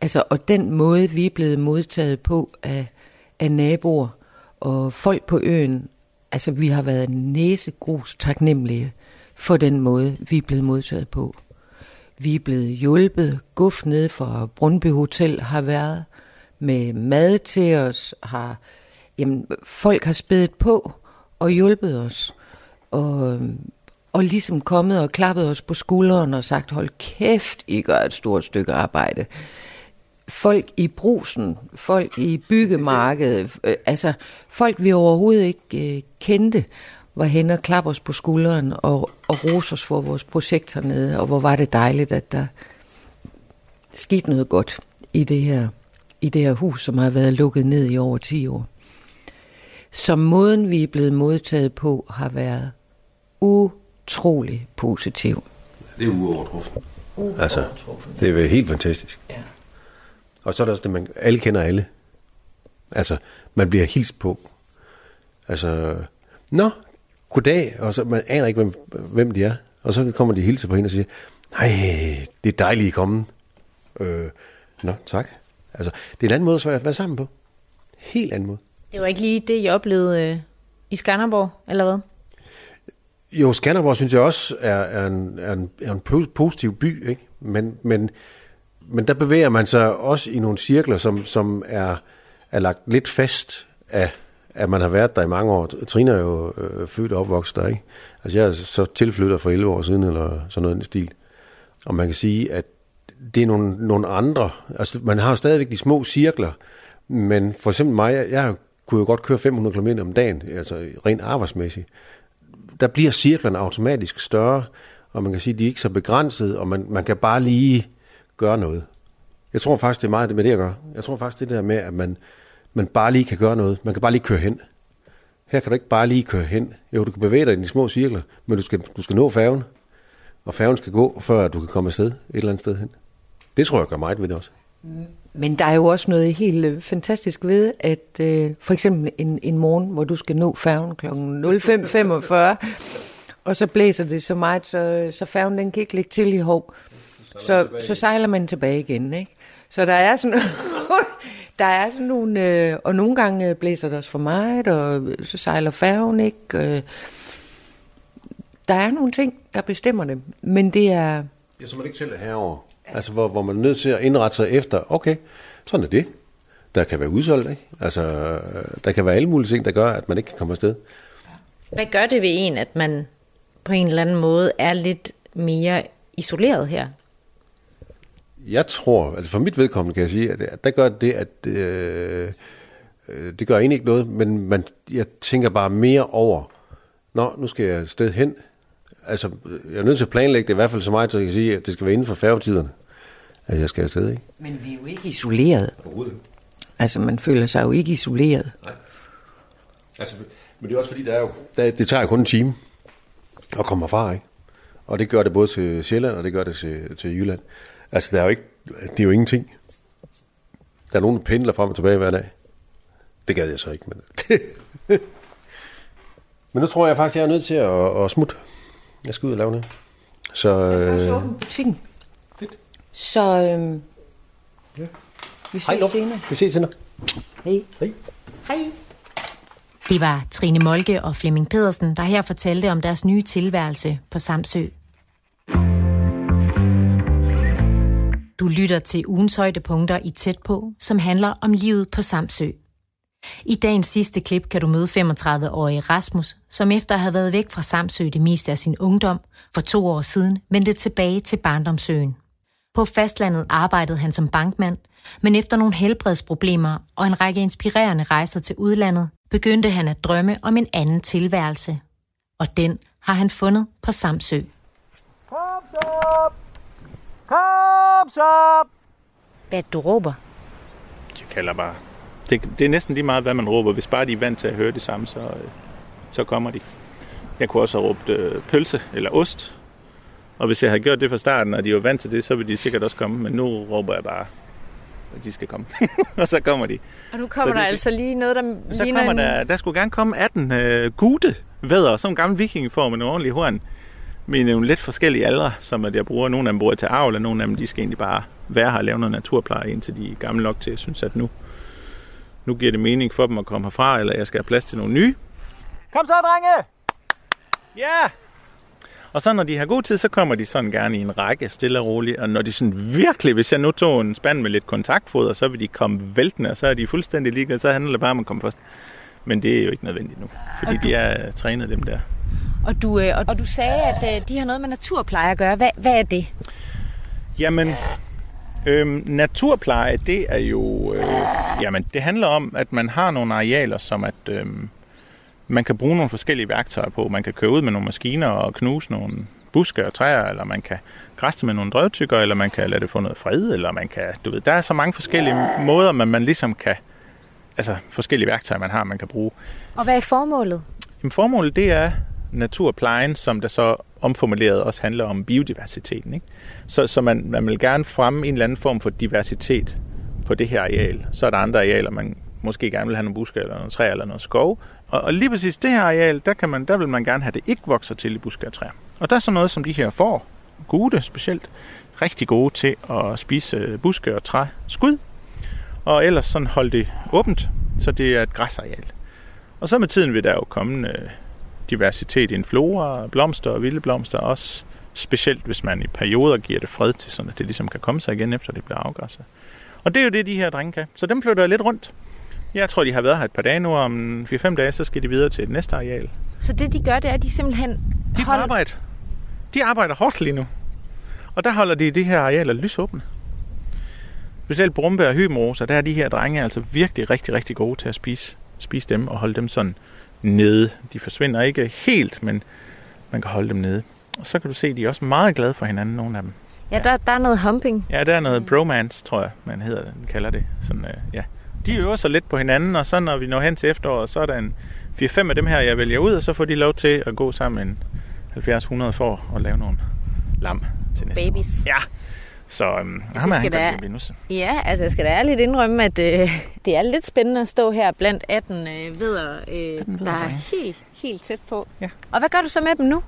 Altså, og den måde, vi er blevet modtaget på af, af naboer og folk på øen, altså vi har været næsegrus taknemmelige for den måde, vi er blevet modtaget på. Vi er blevet hjulpet. Guf nede fra Brøndby Hotel har været med mad til os. Har, jamen, folk har spædet på og hjulpet os. Og, og ligesom kommet og klappet os på skulderen og sagt, hold kæft, I gør et stort stykke arbejde. Folk i brusen, folk i byggemarkedet, øh, altså folk vi overhovedet ikke øh, kendte, var hen og klappe os på skulderen og, og rose os for vores projekt hernede, og hvor var det dejligt, at der skete noget godt i det her, i det her hus, som har været lukket ned i over 10 år. Så måden, vi er blevet modtaget på, har været utrolig positiv. Det er uovertruffen. Altså, det er helt fantastisk. Ja. Og så er der også det, man alle kender alle. Altså, man bliver hilst på. Altså, nå, goddag, og så man aner ikke, hvem, hvem de er. Og så kommer de hilse på hende og siger, nej, det er dejligt, I komme. Øh, nå, tak. Altså, det er en anden måde at være sammen på. Helt anden måde. Det var ikke lige det, jeg oplevede øh, i Skanderborg, eller hvad? Jo, Skanderborg synes jeg også er, er, en, er, en, er en positiv by, ikke? Men, men, men der bevæger man sig også i nogle cirkler, som, som er, er lagt lidt fast af, at man har været der i mange år. Trine er jo øh, født og opvokset der, ikke? Altså jeg er så tilflytter for 11 år siden, eller sådan noget i stil. Og man kan sige, at det er nogle, nogle andre. Altså man har jo stadigvæk de små cirkler, men for eksempel mig, jeg, jeg kunne jo godt køre 500 km om dagen, altså rent arbejdsmæssigt. Der bliver cirklerne automatisk større, og man kan sige, at de er ikke så begrænsede, og man, man kan bare lige gøre noget. Jeg tror faktisk, det er meget det med det at gøre. Jeg tror faktisk, det der med, at man, man bare lige kan gøre noget. Man kan bare lige køre hen. Her kan du ikke bare lige køre hen. Jo, du kan bevæge dig i de små cirkler, men du skal, du skal nå færgen. Og færgen skal gå, før du kan komme afsted et eller andet sted hen. Det tror jeg gør meget ved det også. Men der er jo også noget helt øh, fantastisk ved, at øh, for eksempel en, en morgen, hvor du skal nå færgen kl. 05.45, og så blæser det så meget, så, så færgen den kan ikke ligge til i hov. Så, så sejler man tilbage igen, ikke? Så der er sådan, der er sådan nogle, øh, og nogle gange blæser det også for meget, og så sejler færgen ikke. Øh, der er nogle ting, der bestemmer det, men det er... Ja, så man ikke selv er herover. Altså, hvor, hvor man er nødt til at indrette sig efter, okay, sådan er det. Der kan være udsolgt, ikke? Altså, der kan være alle mulige ting, der gør, at man ikke kan komme afsted. Hvad gør det ved en, at man på en eller anden måde er lidt mere isoleret her? Jeg tror, altså for mit vedkommende kan jeg sige, at der gør det, at øh, øh, det gør egentlig ikke noget, men man, jeg tænker bare mere over, nå, nu skal jeg et sted hen. Altså, jeg er nødt til at planlægge det i hvert fald så meget, så jeg kan sige, at det skal være inden for færgetiderne, at jeg skal afsted, ikke? Men vi er jo ikke isoleret. Altså, man føler sig jo ikke isoleret. Nej. Altså, men det er også fordi, der er jo, der, det tager jo kun en time at komme herfra, ikke? Og det gør det både til Sjælland, og det gør det til, til Jylland. Altså, der er jo ikke, det er jo ingenting. Der er nogen, der pendler frem og tilbage hver dag. Det gad jeg så ikke, men... men nu tror jeg faktisk, jeg er nødt til at, at smutte. Jeg skal ud og lave noget. Så, jeg skal også øh, åbne butikken. Fedt. Så øhm, ja. vi ses Hej, senere. Vi ses senere. Hej. Hej. Hej. Det var Trine Molke og Flemming Pedersen, der her fortalte om deres nye tilværelse på Samsø. Du lytter til ugens højdepunkter i Tæt på, som handler om livet på Samsø. I dagens sidste klip kan du møde 35-årige Rasmus, som efter at have været væk fra Samsø det meste af sin ungdom, for to år siden vendte tilbage til barndomsøen. På fastlandet arbejdede han som bankmand, men efter nogle helbredsproblemer og en række inspirerende rejser til udlandet, begyndte han at drømme om en anden tilværelse. Og den har han fundet på Samsø. Kom så! Kom så! Hvad du råber? Jeg kalder bare. Det, det er næsten lige meget, hvad man råber. Hvis bare de er vant til at høre det samme, så, øh, så kommer de. Jeg kunne også have råbt øh, pølse eller ost. Og hvis jeg havde gjort det fra starten, og de var vant til det, så ville de sikkert også komme. Men nu råber jeg bare, at de skal komme. og så kommer de. Og nu kommer så der de, altså lige noget, der så ligner kommer en... der, der skulle gerne komme 18 øh, gute vædder, sådan en gammel vikingeform med en ordentlig horn. Men nogle lidt forskellige aldre, som at jeg bruger. Nogle af dem bruger til avl, og nogle af dem de skal egentlig bare være her og lave noget naturpleje, indtil de er gamle nok til, at synes, at nu, nu giver det mening for dem at komme herfra, eller jeg skal have plads til nogle nye. Kom så, drenge! Ja! Yeah! Og så når de har god tid, så kommer de sådan gerne i en række, stille og roligt. Og når de sådan virkelig, hvis jeg nu tog en spand med lidt kontaktfoder, så vil de komme væltende, og så er de fuldstændig ligeglade. Så handler det bare om at komme først. Men det er jo ikke nødvendigt nu, fordi du... de er trænet dem der. Og du, øh, og du sagde, at øh, de har noget med naturpleje at gøre. Hvad, hvad er det? Jamen, øhm, naturpleje, det er jo... Øh, jamen, det handler om, at man har nogle arealer, som at... Øh, man kan bruge nogle forskellige værktøjer på. Man kan køre ud med nogle maskiner og knuse nogle buske og træer, eller man kan græste med nogle drøvtykker, eller man kan lade det få noget fred, eller man kan, du ved, der er så mange forskellige måder, man, man ligesom kan, altså forskellige værktøjer, man har, man kan bruge. Og hvad er formålet? Jamen, formålet, det er naturplejen, som der så omformuleret også handler om biodiversiteten. Ikke? Så, så man, man vil gerne fremme en eller anden form for diversitet på det her areal. Så er der andre arealer, man måske gerne vil have nogle buske eller nogle træer eller noget skov. Og, og lige præcis det her areal, der, kan man, der vil man gerne have, at det ikke vokser til i buske og træer. Og der er så noget som de her får, gode specielt, rigtig gode til at spise øh, buske og træ skud. Og ellers sådan holde det åbent, så det er et græsareal. Og så med tiden vil der jo komme øh, diversitet i en flora, blomster og vilde blomster også. Specielt hvis man i perioder giver det fred til, sådan at det ligesom kan komme sig igen, efter det bliver afgræsset. Og det er jo det, de her drenge kan. Så dem flytter jeg lidt rundt. Jeg tror, de har været her et par dage nu, om 4-5 dage, så skal de videre til et næste areal. Så det, de gør, det er, at de simpelthen de hold... arbejder. De arbejder hårdt lige nu. Og der holder de de her arealer lysåbne. Specielt Brumbe og Hybenrosa, der er de her drenge altså virkelig rigtig, rigtig gode til at spise, spise dem og holde dem sådan nede. De forsvinder ikke helt, men man kan holde dem nede. Og så kan du se, at de er også meget glade for hinanden, nogle af dem. Ja, der, der er noget humping. Ja, der er noget bromance, tror jeg, man hedder, man kalder det. Sådan, øh, ja de øver sig lidt på hinanden, og så når vi når hen til efteråret, så er der en 4-5 af dem her, jeg vælger ud, og så får de lov til at gå sammen en 70-100 for at lave nogle lam til næste Babies. år. Ja, så øhm, altså, ham er han da, godt Ja, altså jeg skal da ærligt indrømme, at øh, det er lidt spændende at stå her blandt 18 øh, vedder, øh, der er helt, helt tæt på. Ja. Og hvad gør du så med dem nu?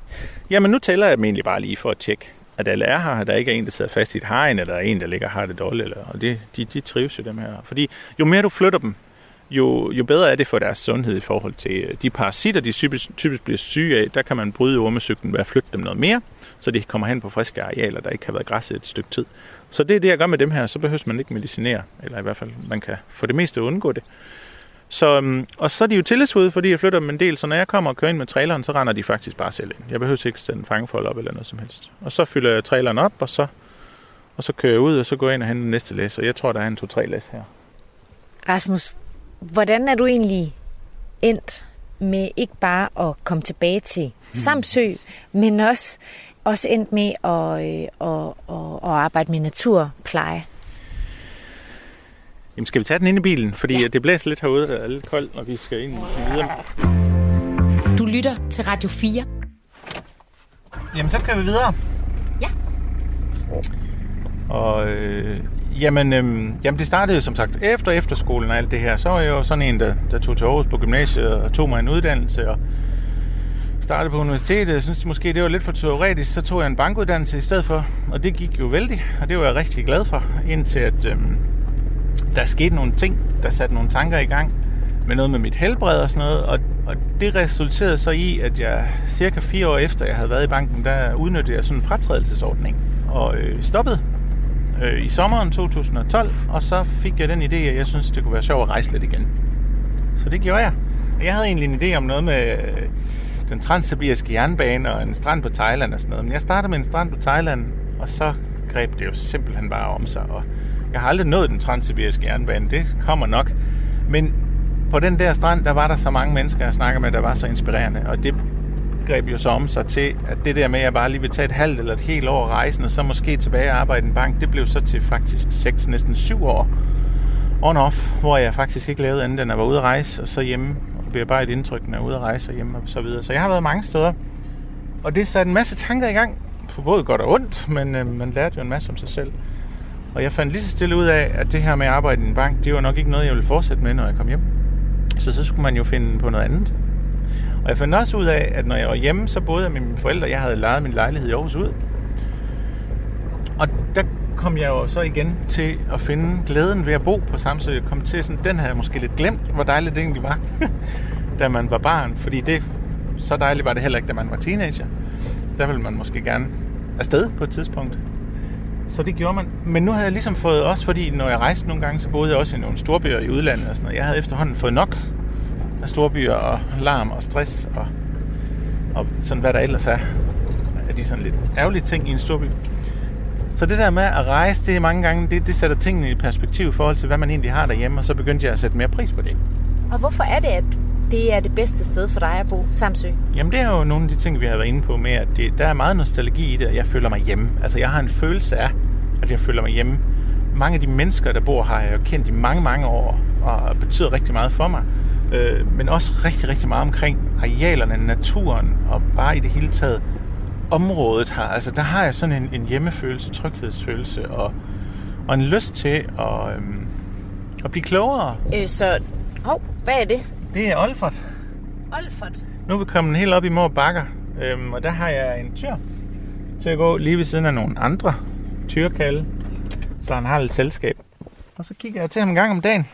Jamen nu tæller jeg dem egentlig bare lige for at tjekke, at alle er her, at der ikke er en, der sidder fast i et hegn, eller der er en, der ligger og har det dårligt. Eller, og det, de, de trives jo dem her. Fordi jo mere du flytter dem, jo, jo bedre er det for deres sundhed i forhold til øh, de parasitter, de typisk, typisk bliver syge af. Der kan man bryde ormesygten ved at flytte dem noget mere, så de kommer hen på friske arealer, der ikke har været græsset et stykke tid. Så det er det, jeg gør med dem her. Så behøver man ikke medicinere, eller i hvert fald, man kan for det meste undgå det. Så, um, og så er de jo tillidsfulde, fordi jeg flytter dem en del, så når jeg kommer og kører ind med traileren, så render de faktisk bare selv ind. Jeg behøver ikke sætte en fangefold op eller noget som helst. Og så fylder jeg traileren op, og så, og så kører jeg ud, og så går jeg ind og henter næste læs. Og jeg tror, der er en to-tre læs her. Rasmus, hvordan er du egentlig endt med ikke bare at komme tilbage til hmm. Samsø, hmm. men også, også endt med at, øh, at, at, at arbejde med naturpleje? Jamen, skal vi tage den ind i bilen? Fordi ja. det blæser lidt herude, og er lidt koldt, når vi skal ind videre. Du lytter til Radio 4. Jamen, så kan vi videre. Ja. Og øh, jamen, øh, jamen, det startede jo som sagt efter efterskolen og alt det her. Så var jeg jo sådan en, der, der tog til Aarhus på gymnasiet og tog mig en uddannelse og startede på universitetet. Jeg synes måske, det var lidt for teoretisk. Så tog jeg en bankuddannelse i stedet for, og det gik jo vældig, og det var jeg rigtig glad for, indtil at øhm, der skete nogle ting, der satte nogle tanker i gang med noget med mit helbred og sådan noget, og, og det resulterede så i, at jeg cirka fire år efter, jeg havde været i banken, der udnyttede jeg sådan en fratrædelsesordning og øh, stoppede øh, i sommeren 2012, og så fik jeg den idé, at jeg synes, det kunne være sjovt at rejse lidt igen. Så det gjorde jeg. Jeg havde egentlig en idé om noget med øh, den transsibiriske jernbane og en strand på Thailand og sådan noget, men jeg startede med en strand på Thailand, og så greb det jo simpelthen bare om sig, og jeg har aldrig nået den transsibiriske jernbane, det kommer nok. Men på den der strand, der var der så mange mennesker, jeg snakker med, der var så inspirerende, og det greb jo så om sig til, at det der med, at jeg bare lige vil tage et halvt eller et helt år rejsen, og så måske tilbage og arbejde i en bank, det blev så til faktisk 6, næsten 7 år on-off, hvor jeg faktisk ikke lavede andet end at være ude at rejse, og så hjemme bearbejde indtryk, når jeg er ude at rejse og hjemme og så videre. Så jeg har været mange steder, og det satte en masse tanker i gang, på både godt og ondt, men øh, man lærte jo en masse om sig selv. Og jeg fandt lige så stille ud af, at det her med at arbejde i en bank, det var nok ikke noget, jeg ville fortsætte med, når jeg kom hjem. Så så skulle man jo finde på noget andet. Og jeg fandt også ud af, at når jeg var hjemme, så boede jeg med mine forældre. Jeg havde lejet min lejlighed i Aarhus ud. Og der kom jeg jo så igen til at finde glæden ved at bo på Samsø. Jeg kom til sådan, den havde jeg måske lidt glemt, hvor dejligt det egentlig var, da man var barn. Fordi det, så dejligt var det heller ikke, da man var teenager. Der ville man måske gerne afsted på et tidspunkt. Så det gjorde man. Men nu havde jeg ligesom fået også, fordi når jeg rejste nogle gange, så boede jeg også i nogle storbyer i udlandet og sådan noget. Jeg havde efterhånden fået nok af storbyer og larm og stress og, og sådan hvad der ellers er af de sådan lidt ærgerlige ting i en storby. Så det der med at rejse, det mange gange, det, det sætter tingene i perspektiv i forhold til, hvad man egentlig har derhjemme, og så begyndte jeg at sætte mere pris på det. Og hvorfor er det, at det er det bedste sted for dig at bo, Samsø? Jamen det er jo nogle af de ting, vi har været inde på med, at det, der er meget nostalgi i det, og jeg føler mig hjemme. Altså jeg har en følelse af, at jeg føler mig hjemme. Mange af de mennesker, der bor her, har jeg jo kendt i mange, mange år, og betyder rigtig meget for mig. Øh, men også rigtig, rigtig meget omkring arealerne, naturen, og bare i det hele taget området her. Altså der har jeg sådan en, en hjemmefølelse, tryghedsfølelse, og, og en lyst til at, øhm, at blive klogere. Øh, så, hov, hvad er det? Det er Olfert. Olfert. Nu er vi kommet helt op i Mor Bakker, øhm, og der har jeg en tyr til at gå lige ved siden af nogle andre tyrkalde, så han har lidt selskab. Og så kigger jeg til ham en gang om dagen,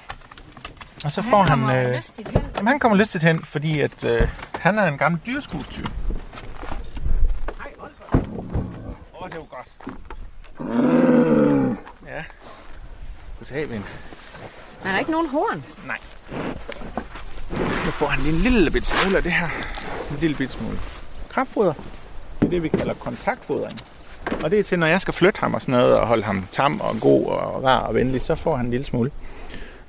og så Han får han... kommer Øh, lystigt hen. jamen, han kommer lystigt hen, fordi at, øh, han er en gammel dyrskuetyr. Hej, Olfert. Var godt. Ja. Goddag, ven. Han har ikke nogen horn. Nej. Nu får han lige en lille bit smule af det her. En lille bit smule kraftfoder. Det er det, vi kalder kontaktfodring. Og det er til, når jeg skal flytte ham og sådan noget, og holde ham tam og god og rar og venlig, så får han en lille smule.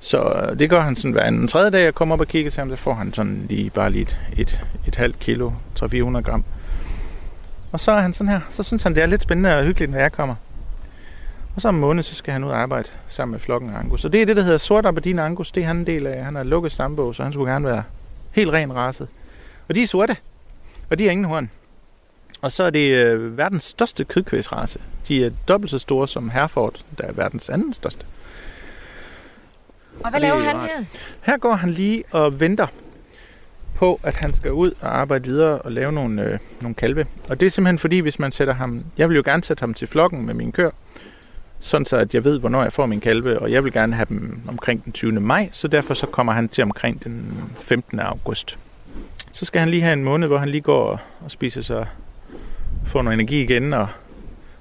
Så øh, det gør han sådan hver anden tredje dag, jeg kommer op og kigger til ham, så får han sådan lige bare lige et, et, et halvt kilo, 300-400 gram. Og så er han sådan her. Så synes han, det er lidt spændende og hyggeligt, når jeg kommer. Og så om en måned, så skal han ud og arbejde sammen med flokken af Angus. Og det er det, der hedder sort Aberdeen Angus. Det er han en del af. Han har lukket stambog, så han skulle gerne være helt ren raset. Og de er sorte, og de har ingen horn. Og så er det øh, verdens største kødkvæsrace. De er dobbelt så store som Hereford, der er verdens anden største. Og hvad er laver han her? Her går han lige og venter på, at han skal ud og arbejde videre og lave nogle, øh, nogle kalve. Og det er simpelthen fordi, hvis man sætter ham... Jeg vil jo gerne sætte ham til flokken med min kør, sådan så at jeg ved, hvornår jeg får min kalve, og jeg vil gerne have dem omkring den 20. maj, så derfor så kommer han til omkring den 15. august. Så skal han lige have en måned, hvor han lige går og, og spiser sig, får noget energi igen, og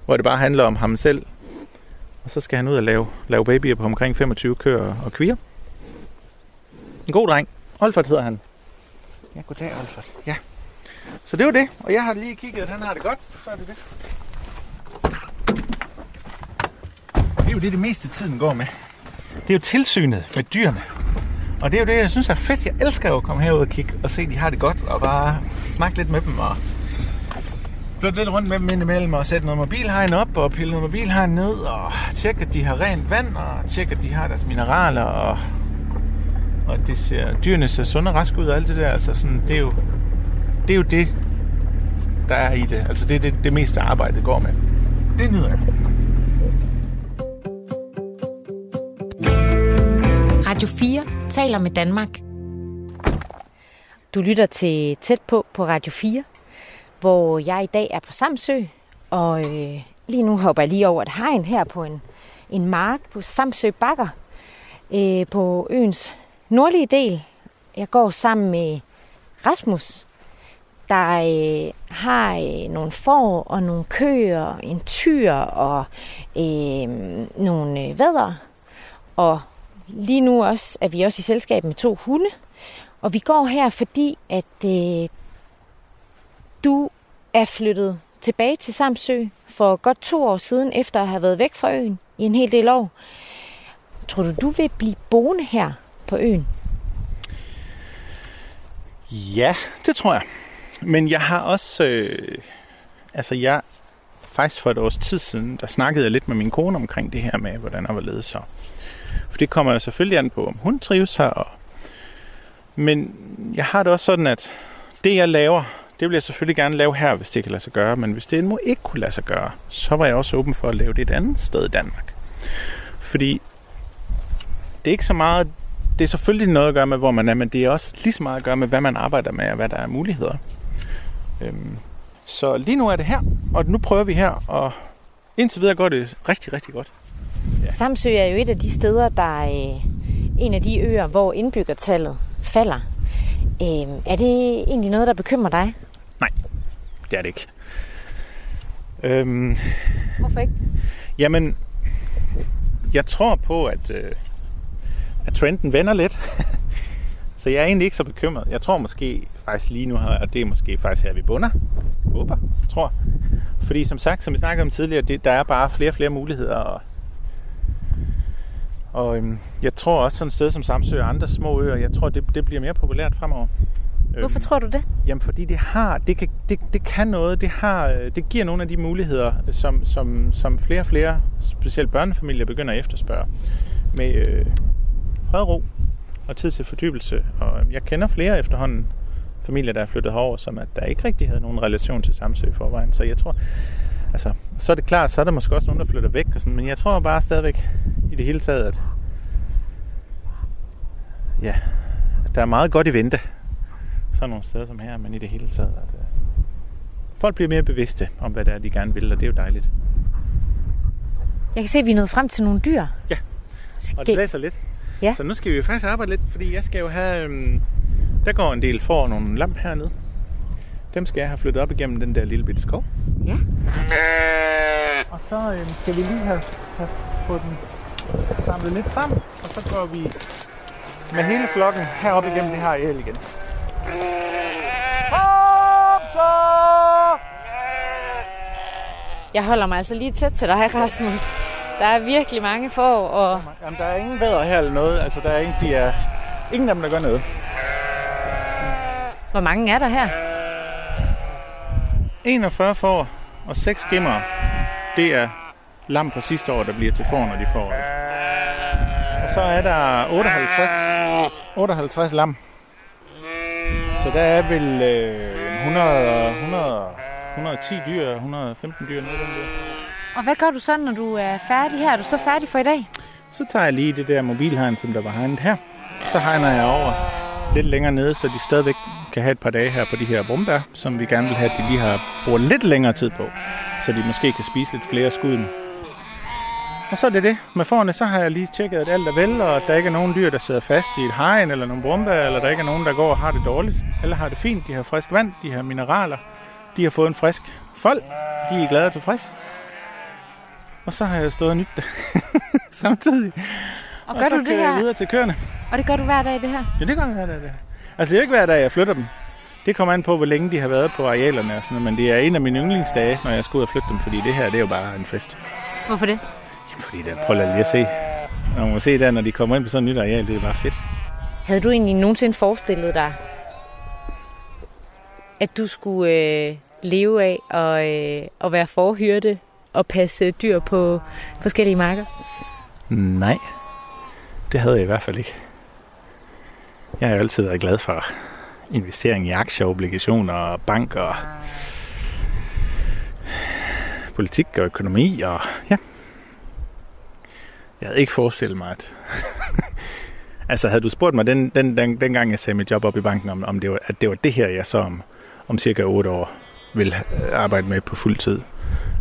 hvor det bare handler om ham selv. Og så skal han ud og lave, lave babyer på omkring 25 køer og kvier. En god dreng. Olfert hedder han. Ja, goddag, Alfred. Ja. Så det var det. Og jeg har lige kigget, at han har det godt. Så er det det. Det er jo det, det meste tiden går med. Det er jo tilsynet med dyrene. Og det er jo det, jeg synes er fedt. Jeg elsker jo at komme herud og kigge og se, at de har det godt. Og bare snakke lidt med dem. Og blot lidt rundt med dem indimellem og sætte noget mobilhegn op og pille noget mobilhegn ned og tjekke, at de har rent vand og tjekke, at de har deres mineraler og, og det ser, dyrene ser sunde og raske ud og alt det der. Altså sådan, det, er jo, det er jo det, der er i det. Altså det er det, det meste arbejde går med. Det nyder jeg. Radio 4 taler med Danmark. Du lytter til Tæt på på Radio 4, hvor jeg i dag er på Samsø, og øh, lige nu hopper jeg lige over et hegn her på en, en mark på Samsø Bakker, øh, på øens nordlige del. Jeg går sammen med Rasmus, der øh, har øh, nogle får og nogle køer, en tyr og øh, nogle øh, vædder. Og lige nu også er vi også i selskab med to hunde. Og vi går her, fordi at øh, du er flyttet tilbage til Samsø for godt to år siden, efter at have været væk fra øen i en hel del år. Tror du, du vil blive boende her på øen? Ja, det tror jeg. Men jeg har også... Øh, altså, jeg... Faktisk for et års tid siden, der snakkede jeg lidt med min kone omkring det her med, hvordan jeg var ledet så. For det kommer jo selvfølgelig an på, om hun trives her. Og... Men jeg har det også sådan, at det jeg laver, det vil jeg selvfølgelig gerne lave her, hvis det kan lade sig gøre. Men hvis det må ikke kunne lade sig gøre, så var jeg også åben for at lave det et andet sted i Danmark. Fordi det er ikke så meget... Det er selvfølgelig noget at gøre med, hvor man er, men det er også lige så meget at gøre med, hvad man arbejder med, og hvad der er muligheder. Øhm, så lige nu er det her, og nu prøver vi her, og indtil videre går det rigtig, rigtig godt. Ja. Samsø er jo et af de steder, der er øh, en af de øer, hvor indbyggertallet falder. Øh, er det egentlig noget, der bekymrer dig? Nej, det er det ikke. Øhm, Hvorfor ikke? Jamen, jeg tror på, at, øh, at trenden vender lidt. så jeg er egentlig ikke så bekymret. Jeg tror måske faktisk lige nu her, og det er måske faktisk her, vi bunder. Håber, tror. Fordi som sagt, som vi snakkede om tidligere, det, der er bare flere og flere muligheder. Og, og øhm, jeg tror også sådan et sted som Samsø og andre små øer, jeg tror, det, det bliver mere populært fremover. Hvorfor øhm, tror du det? Jamen, fordi det har, det kan, det, det kan noget, det, har, det giver nogle af de muligheder, som, som, som flere og flere, specielt børnefamilier, begynder at efterspørge. Med øh, fred ro og tid til fordybelse. Og jeg kender flere efterhånden familier, der er flyttet herover, som at der ikke rigtig havde nogen relation til Samsø i forvejen. Så jeg tror, altså, så er det klart, så er der måske også nogen, der flytter væk. Og sådan, men jeg tror bare stadigvæk i det hele taget, at ja, at der er meget godt i vente. Sådan nogle steder som her, men i det hele taget, at uh, folk bliver mere bevidste om, hvad det er, de gerne vil, og det er jo dejligt. Jeg kan se, at vi er nået frem til nogle dyr. Ja, og det blæser lidt. Ja. Så nu skal vi jo faktisk arbejde lidt, fordi jeg skal jo have... Øhm, der går en del for nogle lamp hernede. Dem skal jeg have flyttet op igennem den der lille bitte skov. Ja. Og så øhm, skal vi lige have, have fået den samlet lidt sammen, og så går vi med hele flokken herop igennem det her areal igen. Kom så! Jeg holder mig altså lige tæt til dig, Rasmus. Der er virkelig mange får, og... Jamen, der er ingen vædder her eller noget. Altså, der er ingen, de er... ingen af dem, der gør noget. Hvor mange er der her? 41 får og 6 skimmer. Det er lam fra sidste år, der bliver til får, når de får det. Og så er der 58, 58 lam. Så der er vel øh, 100, 100, 110 dyr, 115 dyr, noget af den der. Og hvad gør du så, når du er færdig her? Er du så færdig for i dag? Så tager jeg lige det der mobilhegn, som der var hegnet her. Så hegner jeg over lidt længere nede, så de stadigvæk kan have et par dage her på de her brumbær, som vi gerne vil have, at de lige har brugt lidt længere tid på, så de måske kan spise lidt flere skud. Og så er det det. Med forne, så har jeg lige tjekket, at alt er vel, og at der ikke er nogen dyr, der sidder fast i et hegn eller nogle brumbær, eller der ikke er nogen, der går og har det dårligt. Alle har det fint, de har frisk vand, de har mineraler, de har fået en frisk fold, de er glade og tilfredse. Og så har jeg stået og nyt det samtidig. Og Og gør så du det kører jeg her? videre til køerne. Og det gør du hver dag, det her? Ja, det gør jeg hver dag. Det. Altså, det er ikke hver dag, jeg flytter dem. Det kommer an på, hvor længe de har været på arealerne og sådan noget, men det er en af mine yndlingsdage, når jeg skal ud og flytte dem, fordi det her, det er jo bare en fest. Hvorfor det? Jamen, fordi der, prøv lige at se. Når man må se der, når de kommer ind på sådan et nyt areal, det er bare fedt. Havde du egentlig nogensinde forestillet dig, at du skulle øh, leve af at, øh, at være forhyrte at passe dyr på forskellige marker? Nej, det havde jeg i hvert fald ikke. Jeg har jo altid været glad for investering i aktier, obligationer og bank og politik og økonomi og ja. Jeg havde ikke forestillet mig, at... altså havde du spurgt mig den, den, den, dengang jeg sagde mit job op i banken, om, om det var, at det var det her, jeg så om, om cirka 8 år vil arbejde med på fuld tid,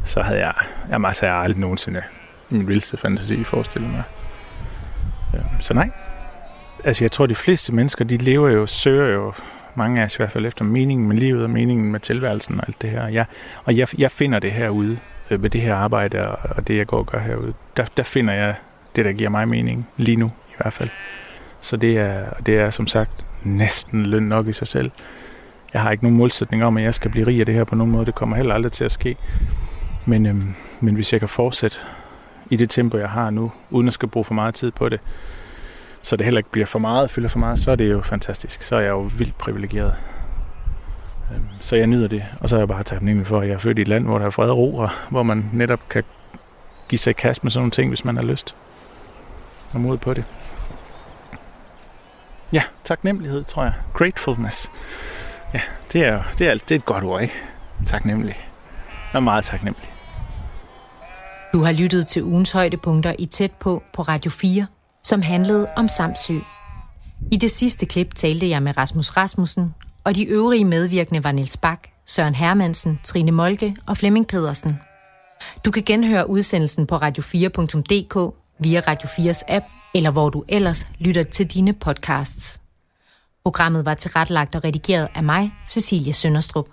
så havde jeg, jeg masser af aldrig nogensinde min vildeste fantasi forestillet mig. Så nej. Altså jeg tror, de fleste mennesker, de lever jo, søger jo, mange af os i hvert fald efter meningen med livet og meningen med tilværelsen og alt det her. Ja, og jeg, jeg finder det herude med øh, det her arbejde og, og det, jeg går og gør herude. Der, der finder jeg det, der giver mig mening lige nu i hvert fald. Så det er, det er som sagt næsten løn nok i sig selv. Jeg har ikke nogen målsætning om, at jeg skal blive rig af det her på nogen måde. Det kommer heller aldrig til at ske. Men, øhm, men hvis jeg kan fortsætte i det tempo, jeg har nu, uden at skal bruge for meget tid på det, så det heller ikke bliver for meget, fylder for meget, så er det jo fantastisk. Så er jeg jo vildt privilegeret. Øhm, så jeg nyder det, og så er jeg bare taknemmelig for, at jeg er født i et land, hvor der er fred og ro, og hvor man netop kan give sig i kast med sådan nogle ting, hvis man har lyst og mod på det. Ja, taknemmelighed, tror jeg. Gratefulness. Ja, det er, det er, det er et godt ord, ikke? Taknemmelig. Jeg er meget taknemmelig. Du har lyttet til ugens højdepunkter i Tæt på på Radio 4, som handlede om Samsø. I det sidste klip talte jeg med Rasmus Rasmussen, og de øvrige medvirkende var Niels Bak, Søren Hermansen, Trine Molke og Flemming Pedersen. Du kan genhøre udsendelsen på radio4.dk via Radio 4's app, eller hvor du ellers lytter til dine podcasts. Programmet var tilrettelagt og redigeret af mig, Cecilie Sønderstrup.